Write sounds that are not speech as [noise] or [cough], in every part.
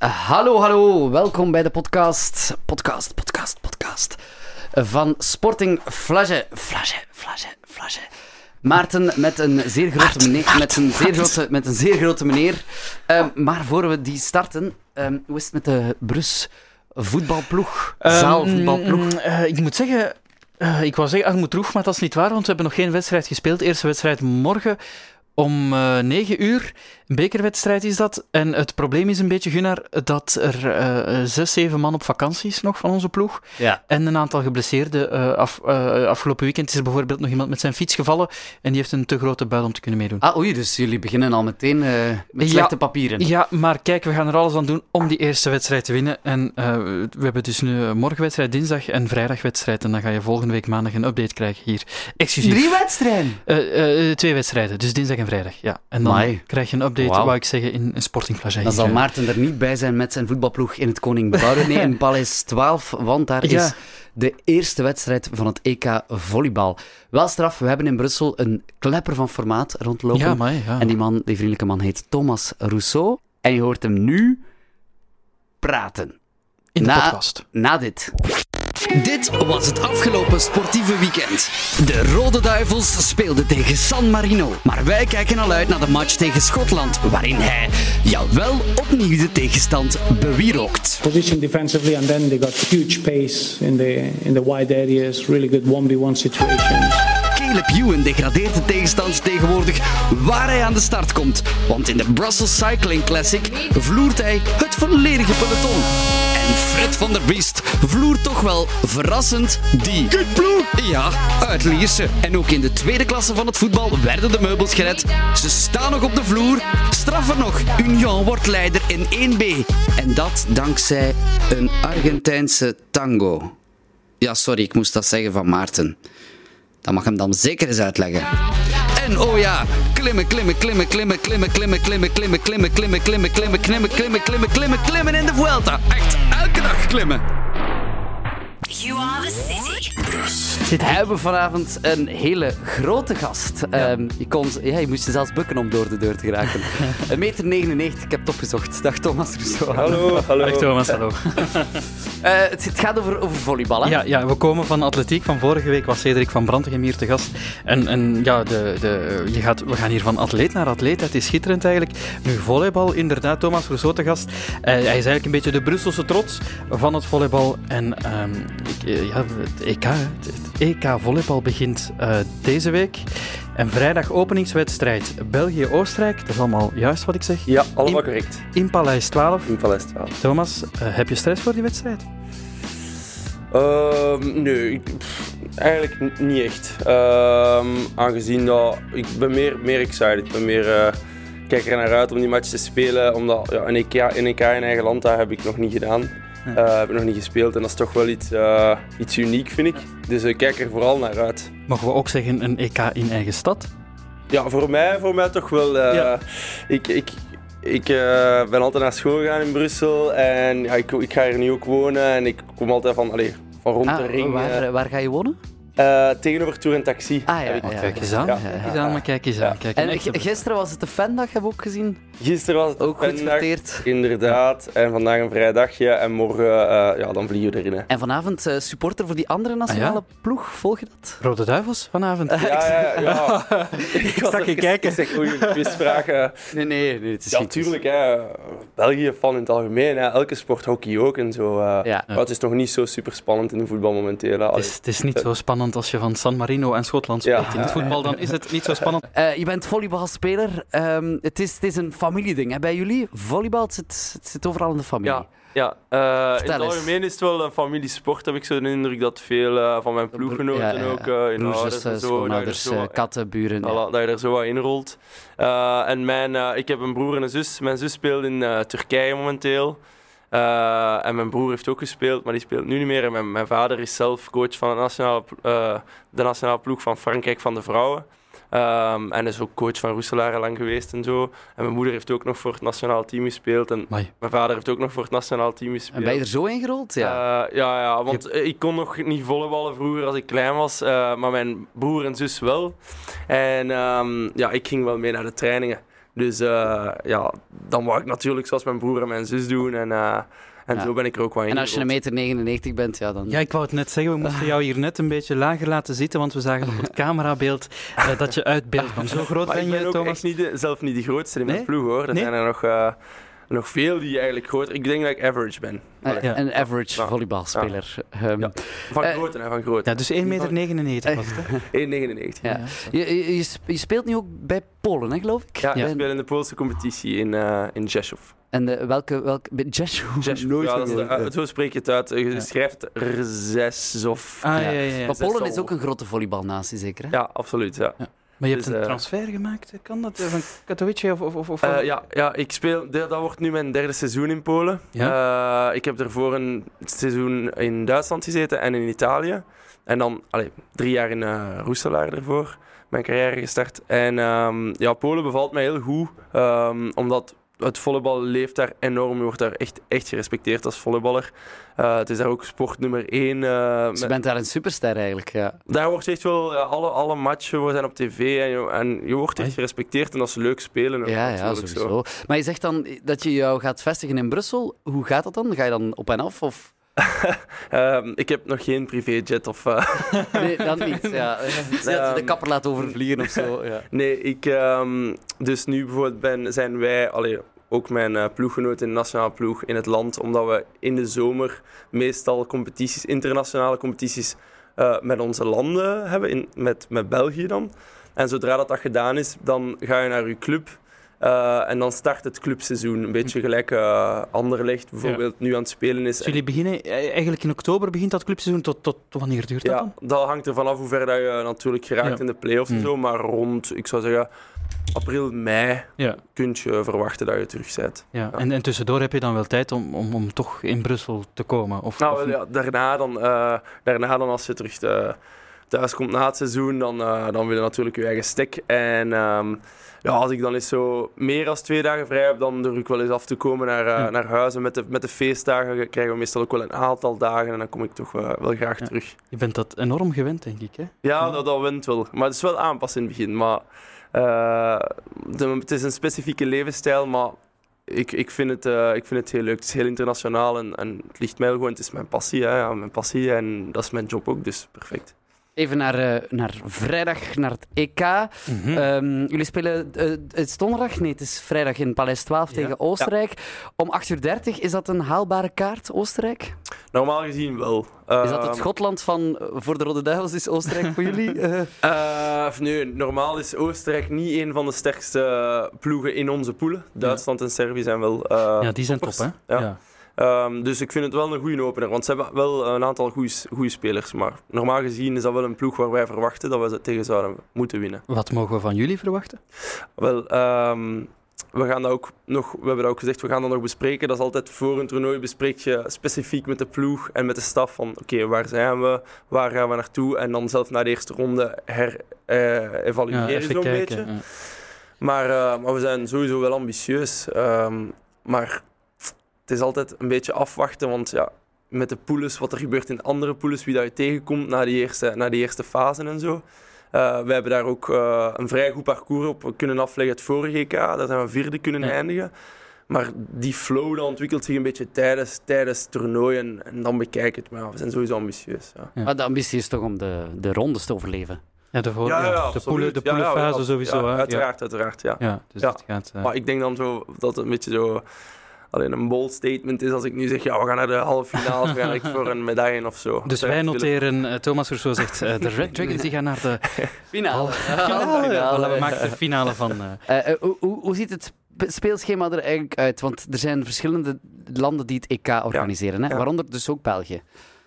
Hallo, hallo. Welkom bij de podcast. Podcast, podcast, podcast. Van Sporting Flage. Flage, Flage, Flage. Maarten met een zeer grote meneer. Met een zeer grote, met een zeer grote meneer. Ehm, maar voor we die starten, ehm, hoe is het met de Brus voetbalploeg? Zaalvoetbalploeg? Mm, eh, ik moet zeggen, eh, ik wou zeggen Armoed Roeg, maar dat is niet waar, want we hebben nog geen wedstrijd gespeeld. Eerste wedstrijd morgen om eh 9 uur. Een bekerwedstrijd is dat. En het probleem is een beetje, Gunnar, dat er eh, zes, zeven man op vakantie is nog van onze ploeg. Ja. En een aantal geblesseerden. Eh, af, eh, afgelopen weekend is er bijvoorbeeld nog iemand met zijn fiets gevallen en die heeft een te grote buil om te kunnen meedoen. Ah, oei, dus jullie beginnen al meteen eh, met Ja. slechte papieren. Ja, maar kijk, we gaan er alles aan doen om die eerste wedstrijd te winnen. En eh, we hebben dus nu eh, morgen wedstrijd, dinsdag en vrijdag wedstrijd. En dan ga je volgende week maandag een update krijgen hier. Exclusief. Drie wedstrijden? Eh, eh, twee wedstrijden, dus dinsdag en vrijdag. Ja. En dan krijg je een update, Wauw. wou ik zeggen, in een Sporting Flagey. Dan zal Maarten er niet bij zijn met zijn voetbalploeg in het Koning Boudewijn. Nee, in [laughs] Paleis 12, want daar Ja. is de eerste wedstrijd van het EK volleybal. Wel straf, we hebben in Brussel een klepper van formaat rondlopen. Ja, maar ja. En die man, die vriendelijke man, heet Thomas Rousseau. En je hoort hem nu praten. in de na- podcast. Na dit. Dit was het afgelopen sportieve weekend. De Rode Duivels speelden tegen San Marino. Maar wij kijken al uit naar de match tegen Schotland, waarin hij, jawel, opnieuw de tegenstand bewierookt. position defensively, and then they got huge pace in the in the wide areas. Really good one v one situations. Caleb Ewan degradeert de tegenstand tegenwoordig waar hij aan de start komt. Want in de Brussels Cycling Classic vloert hij het volledige peloton. En Fred van der Biest vloert toch wel verrassend die ploeg. Ja, uit Lierse. En ook in de tweede klasse van het voetbal werden de meubels gered. Ze staan nog op de vloer. Straffer nog, Union wordt leider in 1B. En dat dankzij een Argentijnse tango. Ja, sorry, ik moest dat zeggen van Maarten. Dat mag hem dan zeker eens uitleggen. En oh ja, klimmen, klimmen, klimmen, klimmen, klimmen, klimmen, klimmen, klimmen, klimmen, klimmen, klimmen, klimmen, klimmen, klimmen, klimmen, klimmen, klimmen in de Vuelta. Echt, elke dag klimmen. You are the city. We hebben vanavond een hele grote gast. Ehm, je, kon, ja, je moest je zelfs bukken om door de deur te geraken. [laughs] Een meter 99, ik heb het opgezocht. Dag Thomas Rousseau. Hallo, hallo. Dag Thomas, hallo. [laughs] Eh, het, het gaat over, over volleybal, hè? Ja, ja, we komen van atletiek. Van vorige week was Cedric van Brantegem hier te gast. En, en ja, de, de, je gaat, we gaan hier van atleet naar atleet. Het is schitterend eigenlijk. Nu, volleybal, inderdaad, Thomas Rousseau te gast. Eh, hij is eigenlijk een beetje de Brusselse trots van het volleybal. En ehm, ik, eh, ja, het EK, het EK volleybal begint eh, deze week. En vrijdag openingswedstrijd België-Oostenrijk. Dat is allemaal juist wat ik zeg. Ja, allemaal In- correct. In Paleis 12. In Paleis 12. Thomas, eh, heb je stress voor die wedstrijd? Ehm, nee, pff, eigenlijk niet echt. Ehm, aangezien dat ik ben meer, meer excited. Ik ben meer, eh, kijk er naar uit om die match te spelen. Omdat ja, een, EK, een EK in eigen land, dat heb ik nog niet gedaan. Eh, heb ik nog niet gespeeld en dat is toch wel iets, eh, iets uniek, vind ik. Dus ik kijk er vooral naar uit. Mogen we ook zeggen een EK in eigen stad? Ja, voor mij, voor mij toch wel. eh, Ja. Ik, ik, ik ben altijd naar school gegaan in Brussel en ja, ik, ik ga hier nu ook wonen en ik kom altijd van, allee, van rond de Ah, ring. waar, waar ga je wonen? Eh, tegenover Tour en Taxi. Ah ja, ja, Kijk eens aan, Ja. kijk eens aan, maar kijk eens aan. Kijk, En gisteren was het de fandag, heb ik ook gezien. Gisteren was het Ook goed fandag, verteerd. Inderdaad. En vandaag een vrij dagje en morgen eh, ja, dan vliegen we erin. Hè. En vanavond eh, supporter voor die andere nationale Ah, ploeg, volg je dat? Rode Duivels vanavond. Ja, ja, ja. [laughs] ik zag je kijken. Ik zeg goede quizvragen. Nee, nee, nee het is Ja, natuurlijk. Hè. België fan in het algemeen. Hè. Elke sport, hockey ook en zo. eh. Ja. Maar het is nog niet zo super spannend in de voetbal momenteel. Het is, het is niet zo spannend als je van San Marino en Schotland Ja. spreekt. In het voetbal dan is het niet zo spannend. [laughs] Eh, je bent volleybalspeler. Ehm, het, is, het is een familieding hè, bij jullie. Volleybal het zit, het zit overal in de familie. Ja, ja eh, in het algemeen is het wel een familiesport. Heb ik zo de indruk dat veel eh, van mijn ploeggenoten Ja, ja, ja. ook, eh in Broers, en zo, dat er zo wat- katten, buren. Voilà, dat je er zo wat in rolt. Eh, en mijn, eh, ik heb een broer en een zus. Mijn zus speelt in eh, Turkije momenteel. Eh, en mijn broer heeft ook gespeeld, maar die speelt nu niet meer. En mijn, mijn vader is zelf coach van de nationale, eh, de nationale ploeg van Frankrijk van de vrouwen. Ehm, en is ook coach van Roeselaar lang geweest en zo. En mijn moeder heeft ook nog voor het nationaal team gespeeld. En mijn vader heeft ook nog voor het nationaal team gespeeld. En ben je er zo in gerold? Ja. Eh, ja, ja, want ik kon nog niet volleyballen vroeger als ik klein was, maar mijn broer en zus wel. En ehm, ja, ik ging wel mee naar de trainingen. Dus eh, ja, dan wou ik natuurlijk zoals mijn broer en mijn zus doen. En, eh, en Ja. zo ben ik er ook wel in. En als je een meter 99 bent, ja, dan... Ja, ik wou het net zeggen, we moesten jou hier net een beetje lager laten zitten, want we zagen op het [laughs] camerabeeld eh, dat je uit beeld kwam. Zo groot Maar ik ben ben je, ook Thomas? niet de- zelf niet de grootste in Nee? mijn ploeg hoor. Er Nee? zijn er nog, nog veel die eigenlijk groter... Ik denk dat ik average ben. Eh, Ja. Een average Ja. volleybalspeler. Ehm, Ja. Van Eh, grote, hè, van grote. Ja, dus 1,99 meter was het, hè? [laughs] 1,99. ja. Je, je, je sp- je speelt nu ook bij Polen, hè, geloof ik? Ja, Ja. ik speel in de Poolse competitie in, eh in Rzeszów. En de, welke... welke Rzeszów? Rzeszów, Nooit ja, de- zo spreek je het uit. Je Ja. schrijft Rzeszów. Ah, Ja. ja, ja. ja. Maar Polen is ook een grote volleybalnatie, zeker, hè? Ja, absoluut. Ja. Maar je hebt Dus, een eh, transfer gemaakt, kan dat? Van Katowice of... of, of, of Eh, ja, ja, ik speel, dat wordt nu mijn derde seizoen in Polen. Eh, ik heb ervoor een seizoen in Duitsland gezeten en in Italië. En dan allee, drie jaar in uh, Roeselaar ervoor, mijn carrière gestart. En ehm, ja, Polen bevalt mij heel goed, ehm, omdat het volleybal leeft daar enorm. Je wordt daar echt, echt gerespecteerd als volleyballer. Eh, het is daar ook sport nummer één. eh, Dus je bent daar een superster eigenlijk, ja. daar wordt echt wel, ja, alle, alle matchen zijn op tv en je, en je wordt echt Hey. gerespecteerd en dat is leuk spelen. Ja, ja, natuurlijk zo. sowieso. Maar je zegt dan dat je jou gaat vestigen in Brussel. Hoe gaat dat dan? Ga je dan op en af? Of... [laughs] Ehm, ik heb nog geen privéjet of... eh, [laughs] Nee, dan niet. [laughs] Ja. Dat je de kapper laat overvliegen of zo. Ja. Nee, ik, ehm, dus nu bijvoorbeeld ben, zijn wij, allee, ook mijn eh, ploeggenoot in de nationale ploeg in het land, omdat we in de zomer meestal competities, internationale competities eh, met onze landen hebben, in, met, met België dan. En zodra dat, dat gedaan is, dan ga je naar je club. Eh, en dan start het clubseizoen. Een beetje gelijk eh Anderlecht bijvoorbeeld nu aan het spelen is. Dus jullie beginnen, eh, eigenlijk in oktober begint dat clubseizoen. Tot, tot, tot wanneer duurt dat Ja, dan? dat hangt er vanaf hoe ver dat je natuurlijk geraakt Ja. in de play-offs en Mm. zo. Maar rond, ik zou zeggen, april, mei Ja. kun je verwachten dat je terug bent. ja. En, en tussendoor heb je dan wel tijd om, om, om toch in Brussel te komen? Of, Nou, of- wel, ja, daarna, dan, daarna dan als je terug eh, thuis komt na het seizoen, dan, eh, dan wil je natuurlijk je eigen stek. En ehm, ja, als ik dan eens zo meer dan twee dagen vrij heb, dan durf ik wel eens af te komen naar, Ja. naar huis. En met de, met de feestdagen krijgen we meestal ook wel een aantal dagen en dan kom ik toch eh, wel graag Ja. terug. Je bent dat enorm gewend, denk ik. Hè? Ja, dat, dat wint wel. Maar het is wel aanpassen in het begin. Maar de- het is een specifieke levensstijl, maar ik, ik, vind het, ik vind het heel leuk. Het is heel internationaal en, en het ligt mij gewoon. Het is mijn passie, hè, ja, mijn passie en dat is mijn job ook, dus perfect. Even naar, eh, naar vrijdag, naar het EK. Mhm. Ehm, jullie spelen eh, het is donderdag? Nee, het is vrijdag in Paleis 12 Ja. tegen Oostenrijk. Om 8.30 uur is dat een haalbare kaart, Oostenrijk? Normaal gezien wel. Is dat het Ehm, Schotland van voor de Rode Duivels? Is Oostenrijk voor jullie? [laughs] Eh, Eh, nee, normaal is Oostenrijk niet een van de sterkste ploegen in onze poelen. Duitsland en Servië zijn wel. eh, ja, die zijn top, hè? Ja. Ehm, dus ik vind het wel een goede opener, want ze hebben wel een aantal goede spelers. Maar normaal gezien is dat wel een ploeg waar wij verwachten dat we ze tegen zouden moeten winnen. Wat mogen we van jullie verwachten? Wel, ehm, we gaan dat ook nog, we hebben dat ook gezegd, we gaan dat nog bespreken. Dat is altijd voor een toernooi bespreek je specifiek met de ploeg en met de staf van oké, waar zijn we, waar gaan we naartoe? En dan zelf na de eerste ronde her, eh, evalueren Ja, zo'n beetje. ja. Maar, eh, maar we zijn sowieso wel ambitieus. Ehm, maar het is altijd een beetje afwachten, want ja, met de poules, wat er gebeurt in andere poules, wie dat je tegenkomt na die eerste, na die eerste fase en zo. Eh, we hebben daar ook eh, een vrij goed parcours op kunnen afleggen het vorige EK. Daar zijn we vierde kunnen Ja. eindigen. Maar die flow dat ontwikkelt zich een beetje tijdens, tijdens het toernooi en, en dan bekijk het. Maar ja, we zijn sowieso ambitieus. Ja. Ja. maar de ambitie is toch om de, de rondes te overleven? Ja, de, voor, Ja, ja, ja, de, poelen, de Ja, ja, poelenfase ja, sowieso. ja, hè? uiteraard, uiteraard. Ja. Ja, ja dus Ja. het gaat... eh, Maar ik denk dan zo dat het een beetje zo alleen een bold statement is als ik nu zeg, ja, we gaan naar de halve finale, we gaan echt voor een medaille of zo. [laughs] dus wij noteren, eh, Thomas Rousseau zegt, eh, de Red Dragons die gaan naar de [laughs] Finale. finale. Ja, voilà, we maken de finale van... eh, hoe, hoe, hoe ziet het sp- speelschema er eigenlijk uit? Want er zijn verschillende landen die het EK organiseren, hè? Ja. waaronder dus ook België.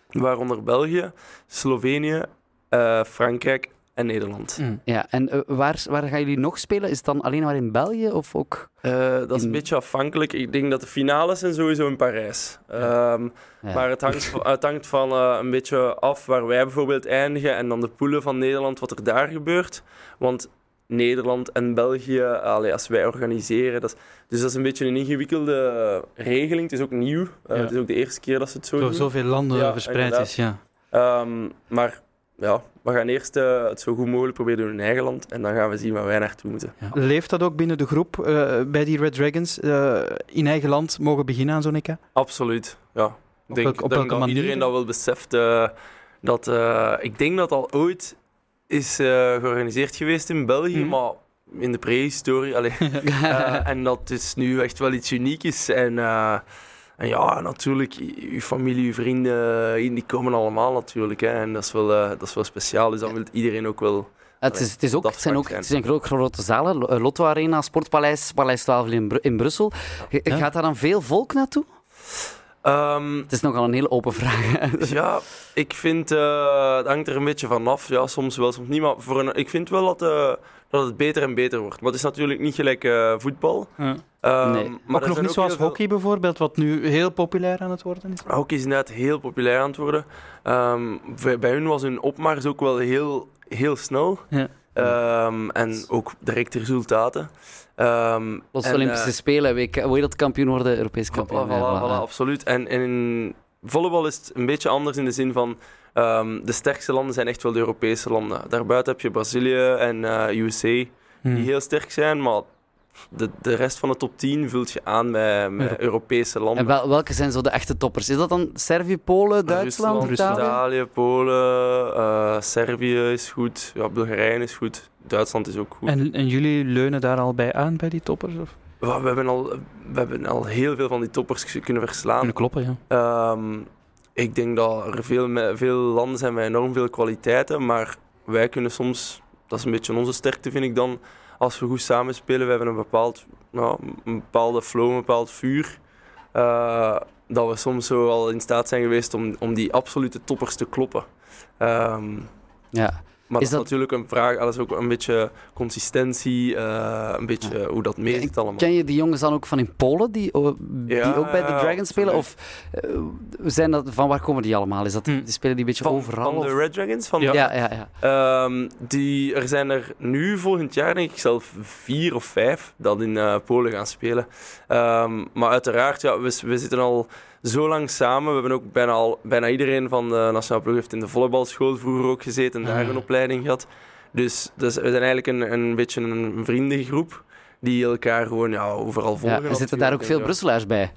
Waaronder België, Slovenië, eh, Frankrijk en Nederland. mm. Ja, en eh, waar, waar gaan jullie nog spelen? Is het dan alleen maar in België of ook... Eh, dat is In- een beetje afhankelijk. Ik denk dat de finales zijn sowieso in Parijs. Ehm, Ja. Maar het hangt, van- het hangt van eh, een beetje af waar wij bijvoorbeeld eindigen en dan de poelen van Nederland, wat er daar gebeurt. Want Nederland en België, allee, als wij organiseren, dat is, dus dat is een beetje een ingewikkelde regeling. Het is ook nieuw. Ja. Het is ook de eerste keer dat ze het zo Zo, doen. zoveel landen Ja, verspreid inderdaad. is, ja. Ehm, maar ja, we gaan eerst eh, het zo goed mogelijk proberen doen in eigen land. En dan gaan we zien waar wij naartoe moeten. Leeft dat ook binnen de groep eh, bij die Red Dragons? eh, in eigen land mogen beginnen aan zo'n EK? Absoluut, ja. Ik denk, welke- op denk welke dat manier? iedereen dat wel beseft. eh, dat, eh, ik denk dat al ooit is eh, georganiseerd geweest in België, Mhm. maar in de prehistorie. [laughs] Eh, en dat is nu echt wel iets uniek is. En, eh, en ja, natuurlijk, je familie, je vrienden, eh, die komen allemaal natuurlijk. Hè. En dat is, wel, eh, dat is wel speciaal, dus dan wil iedereen ook wel... Het, is, het, is ook, het zijn ook het zijn grote, grote zalen. Eh, Lotto Arena, Sportpaleis, Paleis 12 in, in Brussel. G- Ja. Gaat daar dan veel volk naartoe? Ehm, Het is nogal een hele open vraag. [laughs] Ja, ik vind, eh het hangt er een beetje vanaf. Ja, soms wel, soms niet. Maar voor een, ik vind wel dat, eh, dat het beter en beter wordt. Maar het is natuurlijk niet gelijk eh, voetbal. Ja. Ehm, Nee. Maar ook nog niet zoals veel- hockey bijvoorbeeld, wat nu heel populair aan het worden is. Hockey is inderdaad heel populair aan het worden. Ehm, bij, bij hun was hun opmars ook wel heel, heel snel. Ja. Ehm, en ook directe resultaten. Ehm, Los en, Olympische eh, Spelen, WK, wereldkampioen worden, Europees Voilà, kampioen. voilà, ja, voilà, absoluut. En, en in volleybal is het een beetje anders in de zin van ehm, de sterkste landen zijn echt wel de Europese landen. Daarbuiten heb je Brazilië en eh USA Hmm. die heel sterk zijn, maar de, de rest van de top 10 vult je aan met, met Euro- Europese landen. En wel, welke zijn zo de echte toppers? Is dat dan Servië, Polen, Duitsland, Rusland, Italië? Italië, Polen, eh, Servië is goed, ja, Bulgarije is goed, Duitsland is ook goed. En, en jullie leunen daar al bij aan, bij die toppers? Of? Ja, we, hebben al, we hebben al heel veel van die toppers kunnen verslaan. Kunnen kloppen, ja. Ehm, ik denk dat er veel, veel landen zijn met enorm veel kwaliteiten, maar wij kunnen soms, dat is een beetje onze sterkte vind ik dan, als we goed samenspelen, we hebben een, bepaald, nou, een bepaalde flow, een bepaald vuur, eh, dat we soms zo al in staat zijn geweest om, om die absolute toppers te kloppen. Ehm, Ja. Maar Is dat dat- is natuurlijk een vraag, dat is ook een beetje consistentie, eh, een beetje hoe dat meezit allemaal. Ken je die jongens dan ook van in Polen, die, oh, die Ja, ook bij de ja, Dragons spelen? Of eh, zijn dat, van waar komen die allemaal? Is dat, Hm. Die spelen die een beetje Van, overal? van de Red Dragons? Van Ja. ja, ja, ja. Ehm, die, er zijn er nu volgend jaar, denk ik, zelf vier of vijf dat in eh, Polen gaan spelen. Ehm, maar uiteraard, ja, we, we zitten al zo lang samen. We hebben ook bijna, al, bijna iedereen van de nationale ploeg heeft in de volleybalschool vroeger ook gezeten en daar Ah. een opleiding gehad. Dus, dus we zijn eigenlijk een, een beetje een vriendengroep die elkaar gewoon ja, overal volgen. ja. En zitten daar ook veel. Brusselaars bij?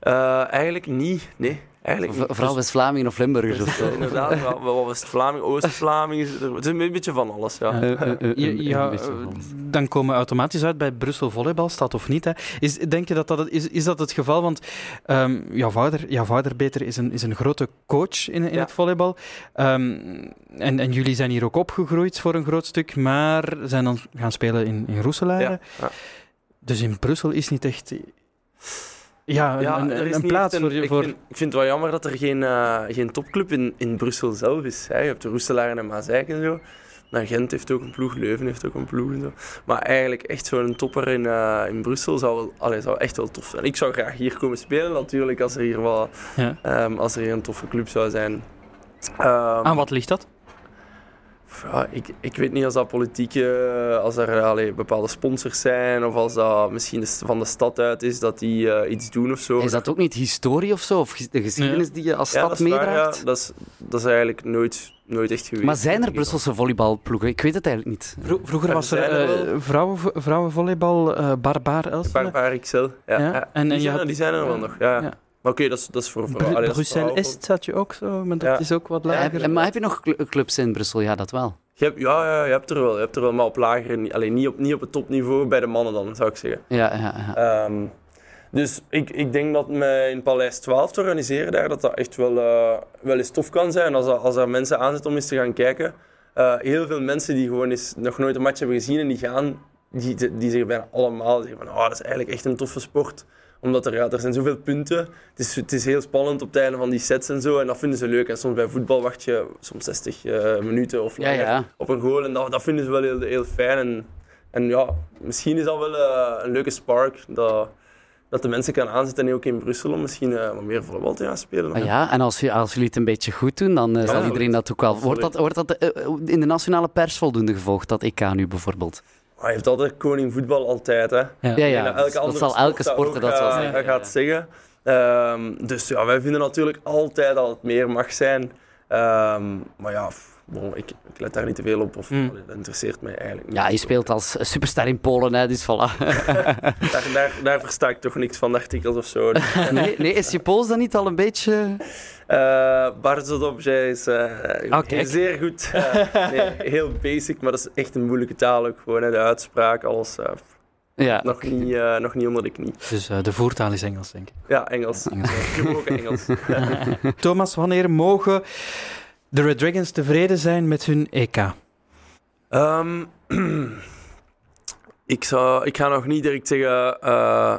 Eh, eigenlijk niet, nee. Eigenlijk niet. vooral Dus- West-Vlamingen of Limburgers of zo? [laughs] Inderdaad, wel- wel West-Vlaming, Oost-Vlaming, is er- het is een beetje van alles, ja. Ja, een- ja, een beetje van alles. dan komen we automatisch uit bij Brussel Volleybalstad of niet. Hè. Is, denk je dat dat het- is, is dat het geval? Want ehm, jouw, vader, jouw vader Beter is een, is een grote coach in, in Ja. het volleybal. Ehm, en, en jullie zijn hier ook opgegroeid voor een groot stuk, maar zijn dan gaan spelen in, in ja. Dus in Brussel is niet echt... Ja, Ja, een, er is een plaats voor... ik, voor vind, ik vind het wel jammer dat er geen, eh, geen topclub in, in Brussel zelf is. Hè. Je hebt de Roestelaren en Maasijk en zo. Maar Gent heeft ook een ploeg, Leuven heeft ook een ploeg en zo. Maar eigenlijk echt zo'n topper in, eh, in Brussel zou, wel, allee, zou echt wel tof zijn. Ik zou graag hier komen spelen natuurlijk, als er hier, ja. ehm, als er hier een toffe club zou zijn. Ehm, Aan wat ligt dat? Ja, ik, ik weet niet als dat politieke, als er allee, bepaalde sponsors zijn of als dat misschien van de stad uit is dat die eh, iets doen of zo. Is dat ook niet historie of zo? Of de geschiedenis die je als Ja, stad meedraagt? ja. dat, is, dat is eigenlijk nooit, nooit echt geweest. Maar zijn er. Brusselse volleybalploegen? Ik weet het eigenlijk niet. Vro- vroeger Er was er eh, wel. vrouwen, vrouwenvolleybal, eh Barbaar Elsene. Barbaar XL. Ja, Ja, ja. en- en die, je zijn, had- er- die zijn er wel ja. nog. Ja. Ja. Maar oké, dat, is, dat is voor vrouwen. Is Brussel. Est zat je ook zo, maar dat Ja. is ook wat Ja, lager. heb- maar heb je nog cl- clubs in Brussel? Ja, dat wel. Je hebt, ja, ja, je hebt er wel. Je hebt er wel, maar op lager. Alleen niet op, niet op het topniveau bij de mannen dan, zou ik zeggen. Ja, ja, ja. Ehm, dus ik, ik denk dat me in Paleis 12 te organiseren daar, dat dat echt wel, eh, wel eens tof kan zijn. Als, er- als er mensen aanzetten om eens te gaan kijken. Eh, heel veel mensen die gewoon eens nog nooit een match hebben gezien en die gaan, die, die, die zeggen bijna allemaal zeggen van, oh, dat is eigenlijk echt een toffe sport. Omdat er, ja, er zijn zoveel punten. Het is, het is heel spannend op het einde van die sets en zo. En dat vinden ze leuk. En soms bij voetbal wacht je soms 60 eh, minuten of langer ja. op een goal. En dat, dat vinden ze wel heel, heel fijn. En, en ja, misschien is dat wel eh, een leuke spark. Dat, dat de mensen kan aanzetten, en ook in Brussel, om misschien eh, wat meer volleybal te gaan spelen. Ah ja, en als, je, als jullie het een beetje goed doen, dan zal iedereen dat ook wel... Wordt dat, wordt dat in de nationale pers voldoende gevolgd, dat EK nu bijvoorbeeld? Maar hij heeft altijd koning voetbal altijd. Hè. Ja. Ja, dat dat, dat zal elke sport sporter dat ook, zal eh, zeggen. gaat zeggen. Ehm, dus ja, wij vinden natuurlijk altijd dat het meer mag zijn. Ehm, maar ja, bon, ik, ik let daar niet te veel op. Of, Mm. allee, dat interesseert mij eigenlijk niet. Ja, je speelt als superster in Polen, hè, dus voilà. [laughs] Daar, daar, daar versta ik toch niks van, de artikels of zo. [laughs] Nee, nee, is je Pools dan niet al een beetje... Eh bardzo dobrze is kijk. zeer goed. Eh, nee, heel basic, maar dat is echt een moeilijke taal ook. Gewoon, hè, de uitspraak, alles eh, Ja, nog, niet, eh, nog niet onder de knie. Dus eh, de voertaal is Engels, denk ik. Ja, Engels. Gebroken Engels. [laughs] Thomas, wanneer mogen de Red Dragons tevreden zijn met hun EK? Ehm, [clears throat] ik, zou, ik ga nog niet direct zeggen eh,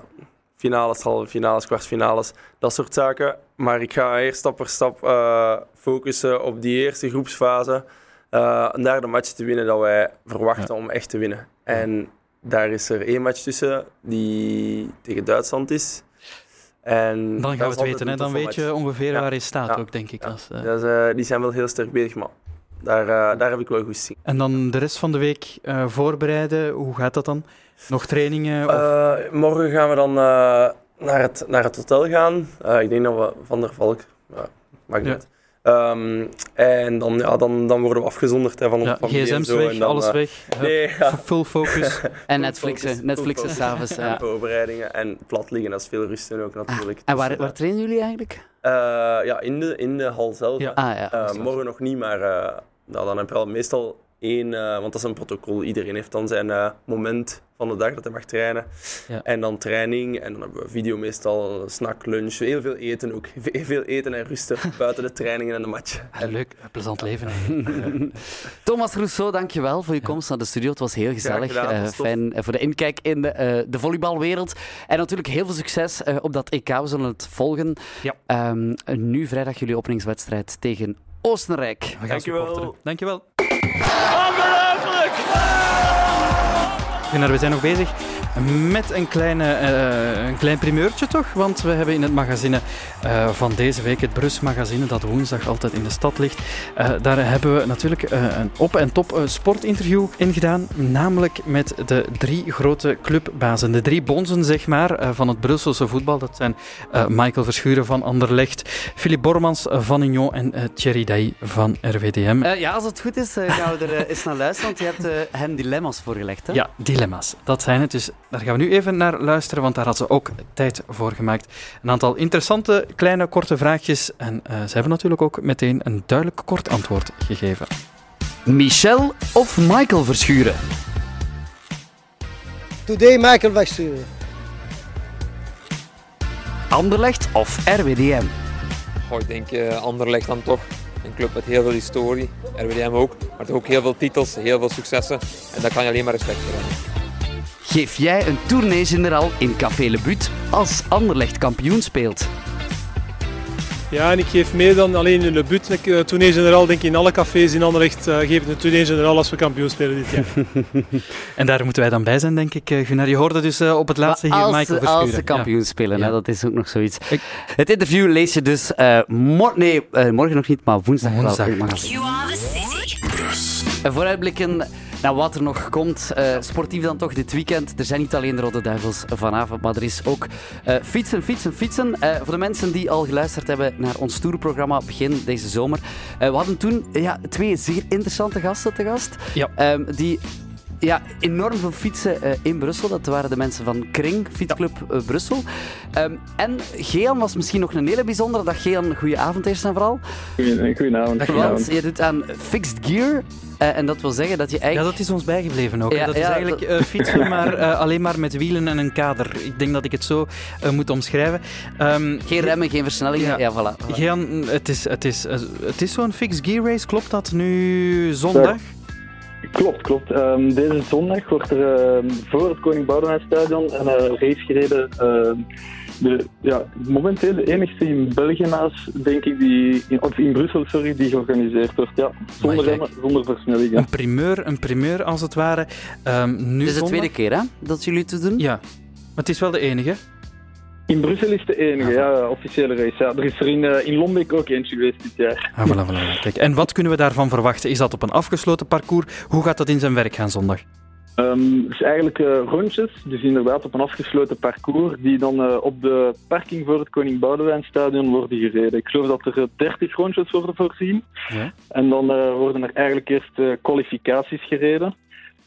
finales, halve finales, kwartfinales, dat soort zaken. Maar ik ga eerst stap voor stap eh, focussen op die eerste groepsfase. eh, en daar de match te winnen dat wij verwachten om echt te winnen. En daar is er één match tussen die tegen Duitsland is. En Dan gaan we het weten. Hè? Dan weet je match. ongeveer Ja. waar je staat Ja. ook, denk ik. Als, eh. Is, eh, die zijn wel heel sterk bezig, maar daar, eh, daar heb ik wel goed zin. En dan de rest van de week voorbereiden. Hoe gaat dat dan? Nog trainingen? Of... Morgen gaan we dan naar, het, naar het hotel gaan. Ik denk dat we Van der Valk. Ja, maakt niet Ja. Ehm, en dan, ja, dan, dan worden we afgezonderd hè, van ja, onze familie en gsm's zo. weg, en dan, alles eh, weg. Nee, ja. Full focus. [laughs] En Netflixen, Focus, Netflixen s'avonds. En Ja. voorbereidingen en plat liggen, dat is veel rust en ook natuurlijk. En waar, Dus, waar trainen jullie eigenlijk? eh, ja, in de, in de hal zelf. Ja. Ah ja. Eh, morgen nog niet, maar eh, nou, dan heb je al meestal één, eh, want dat is een protocol. Iedereen heeft dan zijn eh, moment van de dag dat hij mag trainen. Ja. En dan training, en dan hebben we video meestal, snack, lunch, heel veel eten ook. [laughs] Ve- Veel eten en rusten [laughs] buiten de trainingen en de match. Ah, leuk, een plezant leven. [laughs] eigenlijk. Thomas Rousseau, dankjewel voor je komst naar de studio. Het was heel gezellig. gedaan, Eh, fijn eh, voor de inkijk in de, eh, de volleybalwereld. En natuurlijk heel veel succes eh, op dat EK. We zullen het volgen. Ja. Ehm, nu vrijdag jullie openingswedstrijd tegen Oostenrijk. We gaan Dankjewel. Dankjewel. Gunnar, we zijn nog bezig met een, kleine, eh, een klein primeurtje toch? Want we hebben in het magazine eh, van deze week, het Brus magazine, dat woensdag altijd in de stad ligt, eh, daar hebben we natuurlijk een op- en top sportinterview in gedaan. Namelijk met de drie grote clubbazen, de drie bonzen zeg maar, van het Brusselse voetbal. Dat zijn Michael Verschuren van Anderlecht, Philippe Bormans van Union en Thierry Dailly van RWDM. Ja, als het goed is, gaan we er eens naar luisteren. Want je hebt hen dilemma's voorgelegd. Hè? Ja, dilemma's. Dat zijn het. Dus daar gaan we nu even naar luisteren, want daar had ze ook tijd voor gemaakt. Een aantal interessante, kleine, korte vraagjes. En eh, ze hebben natuurlijk ook meteen een duidelijk kort antwoord gegeven. Michel of Michael Verschuren? Today Michael Verschuren. Anderlecht of RWDM? Ik denk eh Anderlecht dan toch. Een club met heel veel historie, RWDM ook, maar toch ook heel veel titels, heel veel successen. En daar kan je alleen maar respect voor hebben. Geef jij een tournee-generaal in Café Le But als Anderlecht kampioen speelt? Ja, en ik geef meer dan alleen in Le But. Ik, eh, tournee generaal denk ik in alle cafés in Anderlecht uh, geef ik een tournee generaal als we kampioen spelen dit jaar. [laughs] En daar moeten wij dan bij zijn, denk ik. Eh, Gunnar, je hoorde dus op het laatste Maar hier als, Michael Verschuren. als ze kampioen spelen, Ja. hè, dat is ook nog zoiets. Ik- Het interview lees je dus eh, mor- nee, morgen nog niet, maar woensdag, Woensdag. wel. You are the city. En Vooruitblikken naar wat er nog komt. Eh, sportief dan toch dit weekend. Er zijn niet alleen de Rode Duivels vanavond, maar er is ook eh, fietsen, fietsen, fietsen. Eh, voor de mensen die al geluisterd hebben naar ons tourprogramma begin deze zomer. We hadden toen ja, twee zeer interessante gasten te gast. Ja. Ehm, die ja, enorm veel fietsen eh, in Brussel. Dat waren de mensen van Kring, Fietsclub eh, Brussel. Ehm, en Gean was misschien nog een hele bijzondere. Dag Gean, goeie avond eerst en vooral. Goedenavond. Want je doet aan Fixed Gear. eh, en dat wil zeggen dat je Ja, eigenlijk... dat is ons bijgebleven ook. Ja, dat is eigenlijk eh, fietsen, maar eh, alleen maar met wielen en een kader. Ik denk dat ik het zo eh, moet omschrijven. Ehm, Geen remmen, geen versnellingen. Ja. Ja, voilà. voilà. Gian, het is, het is, eh, het is zo'n fixed gear race, klopt dat nu zondag? Klopt, klopt. Ehm, deze zondag wordt er ehm, voor het Koning Boudewijn Stadion een eh, race gereden. Ehm, de, ja, momenteel de enigste in België naast, denk ik, die, in, of in Brussel, sorry, die georganiseerd wordt. Ja, zonder remmen, zonder versnellingen. Een primeur, een primeur als het ware. Ehm, nu Dit is de zondag- tweede keer hè, dat jullie het doen. Ja, maar het is wel de enige. In Brussel is de enige, ja, officiële race. Ja. Er is er in, eh, in Lombeek ook eentje geweest dit jaar. Ah, voilà, voilà. Kijk, en wat kunnen we daarvan verwachten? Is dat op een afgesloten parcours? Hoe gaat dat in zijn werk gaan zondag? Ehm, dus eigenlijk eh, rondjes, dus inderdaad op een afgesloten parcours, die dan eh, op de parking voor het Koning Boudewijnstadion worden gereden. Ik geloof dat er eh, 30 rondjes worden voorzien. Ja. En dan worden er eigenlijk eerst kwalificaties gereden.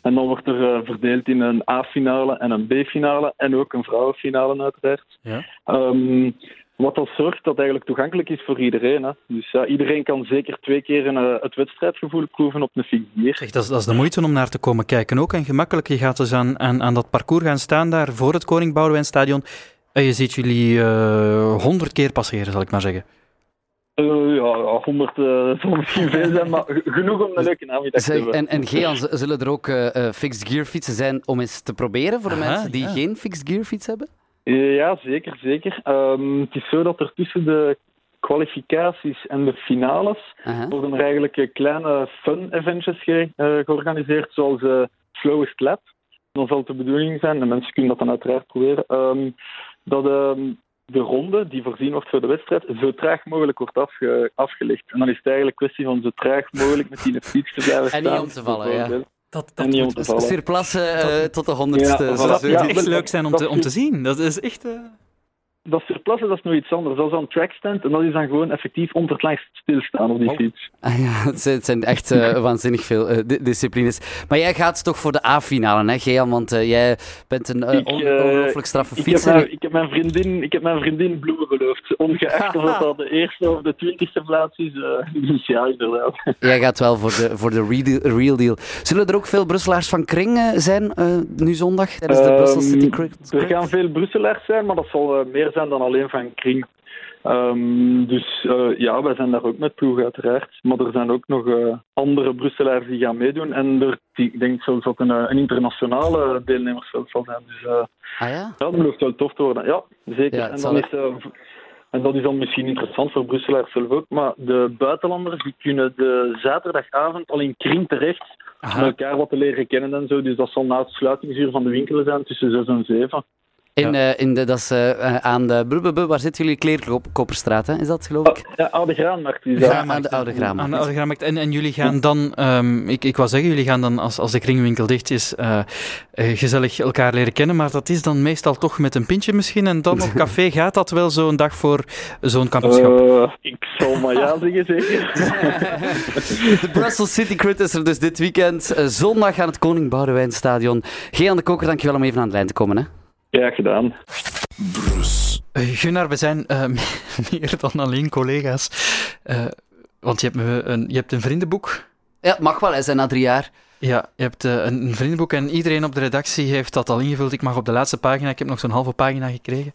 En dan wordt er eh, verdeeld in een A-finale en een B-finale en ook een vrouwenfinale uiteraard. Ja. Ehm, wat dat zorgt dat eigenlijk toegankelijk is voor iedereen. Hè. Dus iedereen kan zeker twee keer een, eh, het wedstrijdgevoel proeven op een fixgear. Zeg, dat, is, dat is de moeite om naar te komen kijken ook. En gemakkelijk, je gaat dus aan, aan, aan dat parcours gaan staan daar voor het Koning Boudewijnstadion. En je ziet jullie eh, honderd keer passeren, zal ik maar zeggen. Eh, ja, 100 uh, zal misschien veel zijn, maar genoeg om een leuke namiddag te hebben. en, en Gean, zullen er ook eh, eh, fixed gear fietsen zijn om eens te proberen voor de Aha, mensen die ja. geen fixed gear fiets hebben? Eh, Ja, zeker, zeker. Ehm, het is zo dat er tussen de kwalificaties en de finales Aha. worden er eigenlijk eh, kleine fun-eventjes ge- eh, georganiseerd, zoals eh Slowest Lap. Dan zal het de bedoeling zijn, en mensen kunnen dat dan uiteraard proberen, ehm, dat ehm, de ronde die voorzien wordt voor de wedstrijd zo traag mogelijk wordt afge- afgelegd. En dan is het eigenlijk kwestie van zo traag mogelijk met die fiets te blijven En staan. niet om te vallen, ja. bijvoorbeeld. Dat, En niet om te vallen. Surplassen eh, tot de honderdste. Ja, zo- voilà. zo- Ja. moet echt leuk zijn om dat te, om te zien. Dat is echt... eh, Dat surplassen, dat is nog iets anders. Dat is een trackstand en dat is dan gewoon effectief onder het langst stilstaan op die Oh. fiets. [laughs] Ah ja, het zijn, het zijn echt eh, [laughs] waanzinnig veel eh, di- disciplines. Maar jij gaat toch voor de A-finale, hè, Gean? Want eh, jij bent een ongelooflijk straffe Ik heb, fietser. ik, heb mijn vriendin, ik heb mijn vriendin bloemen geloofd. Ongeacht of dat al de eerste of de twintigste plaats is. eh, dus [laughs] ja, inderdaad. Jij gaat wel voor de, voor de real, deal, real deal. Zullen er ook veel Brusselaars van Kring eh, zijn eh, nu zondag tijdens de Brussel Ehm, City Cricket? Er gaan veel Brusselaars zijn, maar dat zal meer zijn dan alleen van Kring. Ehm, dus eh, ja, wij zijn daar ook met ploeg uiteraard. Maar er zijn ook nog eh, andere Brusselaars die gaan meedoen. En er, die, ik denk zelfs dat een, eh, een internationale deelnemersveld zal zijn. Dus Ah ja? Dat belooft wel tof te worden. Ja, zeker. Ja, en, dan is, en dat is dan misschien interessant voor Brusselaars zelf ook. Maar de buitenlanders die kunnen de zaterdagavond al in kring terecht Aha. om elkaar wat te leren kennen en zo. Dus dat zal na het sluitingsuur van de winkelen zijn tussen 6 en 7. In, eh, in de, dat is eh, eh, aan de... blablabla, Waar zitten jullie? Kleerkopperstraat, hè? Is dat, geloof ik? Ja, Oude Graanmarkt. Ja, aan de Oude Aan Graanmarkt. de Oude Graanmarkt. En, en jullie gaan dan, ehm, ik, ik wou zeggen, jullie gaan dan als, als de kringwinkel dicht is, gezellig elkaar leren kennen, maar dat is dan meestal toch met een pintje misschien. En dan op [laughs] café gaat dat wel zo'n dag voor zo'n kampioenschap. Ik zal maar ja zeggen, zeker. De [laughs] Brussels City Crit is er dus dit weekend. Zondag aan het Koning Boudewijnstadion. Gean de Koker, dankjewel om even aan de lijn te komen. Hè? Ja, gedaan. Eh, Gunnar, we zijn eh, [laughs] meer dan alleen collega's. Eh, want je hebt, me een, je hebt een vriendenboek. Ja, het mag wel, hij zijn na drie jaar. Ja, je hebt eh, een, vriendenboek en iedereen op de redactie heeft dat al ingevuld. Ik mag op de laatste pagina, ik heb nog zo'n halve pagina gekregen.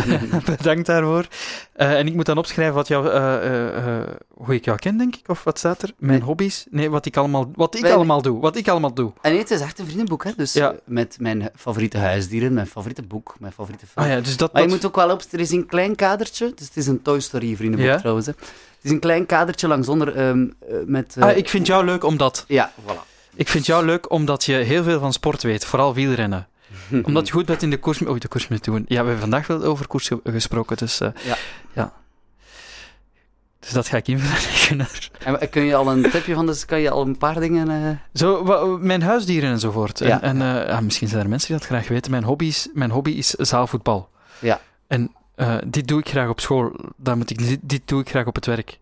[laughs] Bedankt daarvoor. Eh, en ik moet dan opschrijven wat jou, eh, hoe ik jou ken, denk ik, of wat staat er? Mijn Nee. hobby's? Nee, wat ik allemaal, wat ik Wij- allemaal doe. Wat ik allemaal doe. En nee, het is echt een vriendenboek, hè? Dus Ja. met mijn favoriete huisdieren, mijn favoriete boek, mijn favoriete film. Ah ja, dus dat... Maar je dat- moet ook wel op, er is een klein kadertje, dus het is een Toy Story vriendenboek Ja. trouwens. Hè. Het is een klein kadertje langs onder ehm, eh, met... Ah, ik vind jou leuk omdat... Ja, voilà. Ik vind jou leuk omdat je heel veel van sport weet, vooral wielrennen. [laughs] Omdat je goed bent in de koers... Oh, de koers met doen. Ja, we hebben vandaag wel over koers ge- gesproken, dus... eh, Ja. ja. Dus dat ga ik invullen. En kun je al een tipje van, dus kan je al een paar dingen... eh, Zo, wa- mijn huisdieren enzovoort. En, Ja. en eh, ja, misschien zijn er mensen die dat graag weten. Mijn hobby is, mijn hobby is zaalvoetbal. Ja. En dit doe ik graag op school. Dat moet ik, dit, doe ik graag op het werk.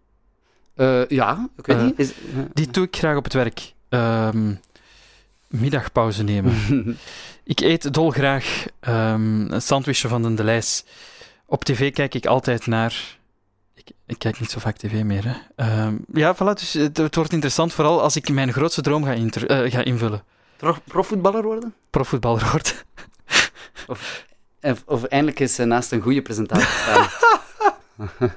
ja, ik weet niet. Is, Dit doe ik graag op het werk. Ehm, middagpauze nemen. [laughs] Ik eet dolgraag ehm een sandwichje van de Delijs. Op tv kijk ik altijd naar... Ik, ik kijk niet zo vaak tv meer, hè. Ehm, ja, voilà, dus het, het wordt interessant, vooral als ik mijn grootste droom ga, eh, ga invullen. Pro- profvoetballer worden? Profvoetballer [laughs] worden. Of, of eindelijk eens eh, naast een goede presentator staan. [laughs]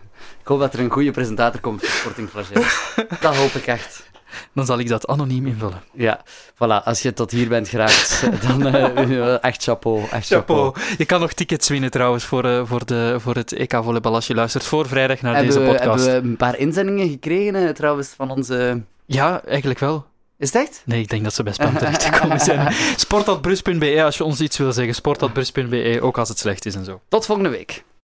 ik hoop dat er een goede presentator komt voor Sporting Flagey. Dat hoop ik echt. Dan zal ik dat anoniem invullen. Ja, voilà. Als je tot hier bent geraakt, [laughs] dan eh, echt chapeau. Echt chapeau. Je kan nog tickets winnen trouwens voor, eh, voor, de, voor het EK-volleybal als je luistert voor vrijdag naar Hebben deze we, podcast. hebben we een paar inzendingen gekregen, eh, trouwens, van onze... Ja, eigenlijk wel. Is het echt? Nee, ik denk dat ze bij spam terechtgekomen zijn. [laughs] Sport.brus.be als je ons iets wil zeggen. Sport.brus.be, ook als het slecht is en zo. Tot volgende week.